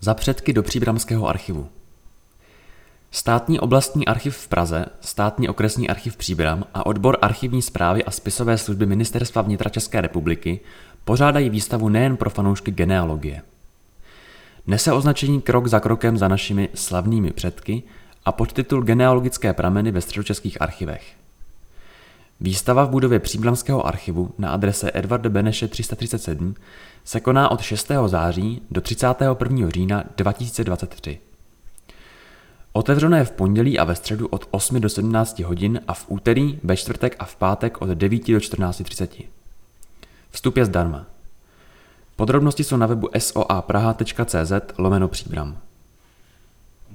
Za předky do Příbramského archivu. Státní oblastní archiv v Praze, Státní okresní archiv Příbram a odbor archivní zprávy a spisové služby Ministerstva vnitra České republiky pořádají výstavu nejen pro fanoušky genealogie. Nese označení Krok za krokem za našimi slavnými předky a podtitul Genealogické prameny ve středočeských archivech. Výstava v budově Příbramského archivu na adrese Edvarda Beneše 337 se koná od 6. září do 31. října 2023. Otevřeno je v pondělí a ve středu od 8 do 17 hodin a v úterý, ve čtvrtek a v pátek od 9 do 14.30. Vstup je zdarma. Podrobnosti jsou na webu soapraha.cz lomeno příbram.